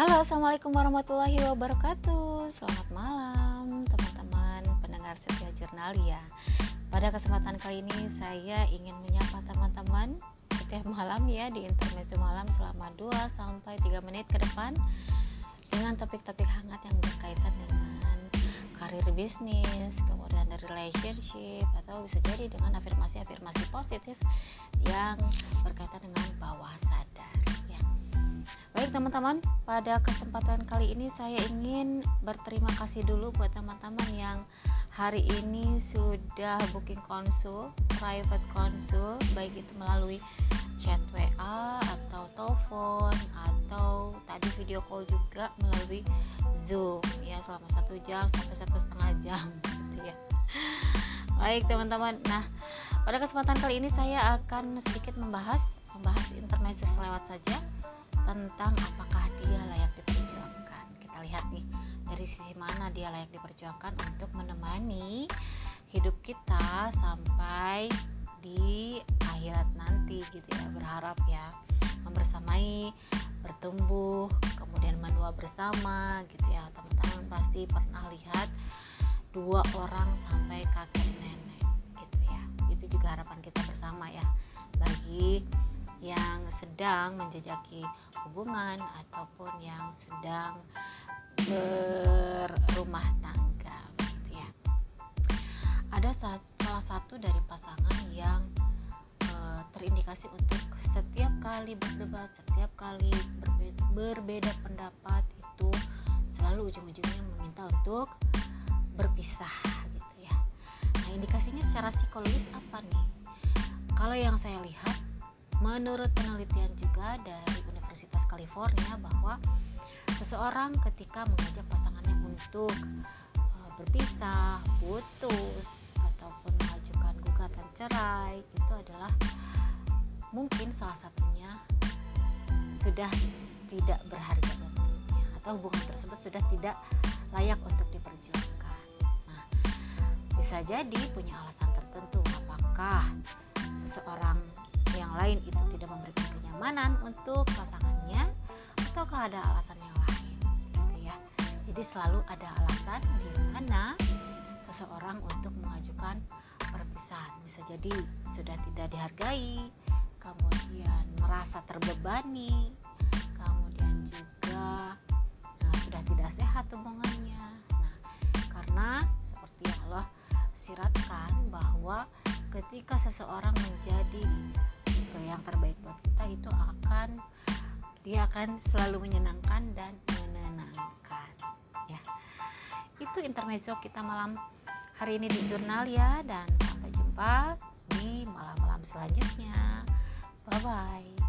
Halo, assalamualaikum warahmatullahi wabarakatuh. Selamat malam, teman-teman pendengar setia jurnalia. Pada kesempatan kali ini, saya ingin menyapa teman-teman setiap malam ya di intermezzo malam selama 2 sampai 3 menit ke depan dengan topik-topik hangat yang berkaitan dengan karir bisnis, kemudian relationship atau bisa jadi dengan afirmasi-afirmasi positif yang berkaitan dengan bawah sadar. Teman-teman, pada kesempatan kali ini saya ingin berterima kasih dulu buat teman-teman yang hari ini sudah booking konsul, private konsul, baik itu melalui chat WA atau telepon atau tadi video call juga melalui Zoom. Ya selama satu jam sampai satu setengah jam gitu ya. Baik teman-teman, nah pada kesempatan kali ini saya akan sedikit membahas membahas intermezzo selewat saja tentang apakah dia layak diperjuangkan. Kita lihat nih dari sisi mana dia layak diperjuangkan untuk menemani hidup kita sampai di akhirat nanti gitu ya. Berharap ya membersamai bertumbuh kemudian menua bersama gitu ya. Teman-teman pasti pernah lihat dua orang sampai kakek nenek gitu ya. Itu juga harapan kita bersama ya bagi yang sedang menjejaki hubungan ataupun yang sedang berumah tangga gitu ya. Ada salah satu dari pasangan yang e, terindikasi untuk setiap kali berdebat, setiap kali berbeda, berbeda pendapat itu selalu ujung-ujungnya meminta untuk berpisah gitu ya. Nah, indikasinya secara psikologis apa nih? Kalau yang saya lihat Menurut penelitian juga dari Universitas California bahwa seseorang ketika mengajak pasangannya untuk uh, berpisah, putus ataupun mengajukan gugatan cerai itu adalah mungkin salah satunya sudah tidak berharga baginya atau hubungan tersebut sudah tidak layak untuk diperjuangkan. Nah, bisa jadi punya alasan tertentu apakah lain itu tidak memberikan kenyamanan untuk pasangannya ataukah ada alasan yang lain gitu ya. Jadi selalu ada alasan di mana seseorang untuk mengajukan perpisahan. Bisa jadi sudah tidak dihargai kemudian merasa terbebani kemudian juga nah, sudah tidak sehat hubungannya. Nah karena seperti yang Allah siratkan bahwa ketika seseorang menjadi yang terbaik buat kita itu akan dia akan selalu menyenangkan dan menenangkan. Ya. Itu intermezzo kita malam hari ini di jurnal ya dan sampai jumpa di malam-malam selanjutnya. Bye bye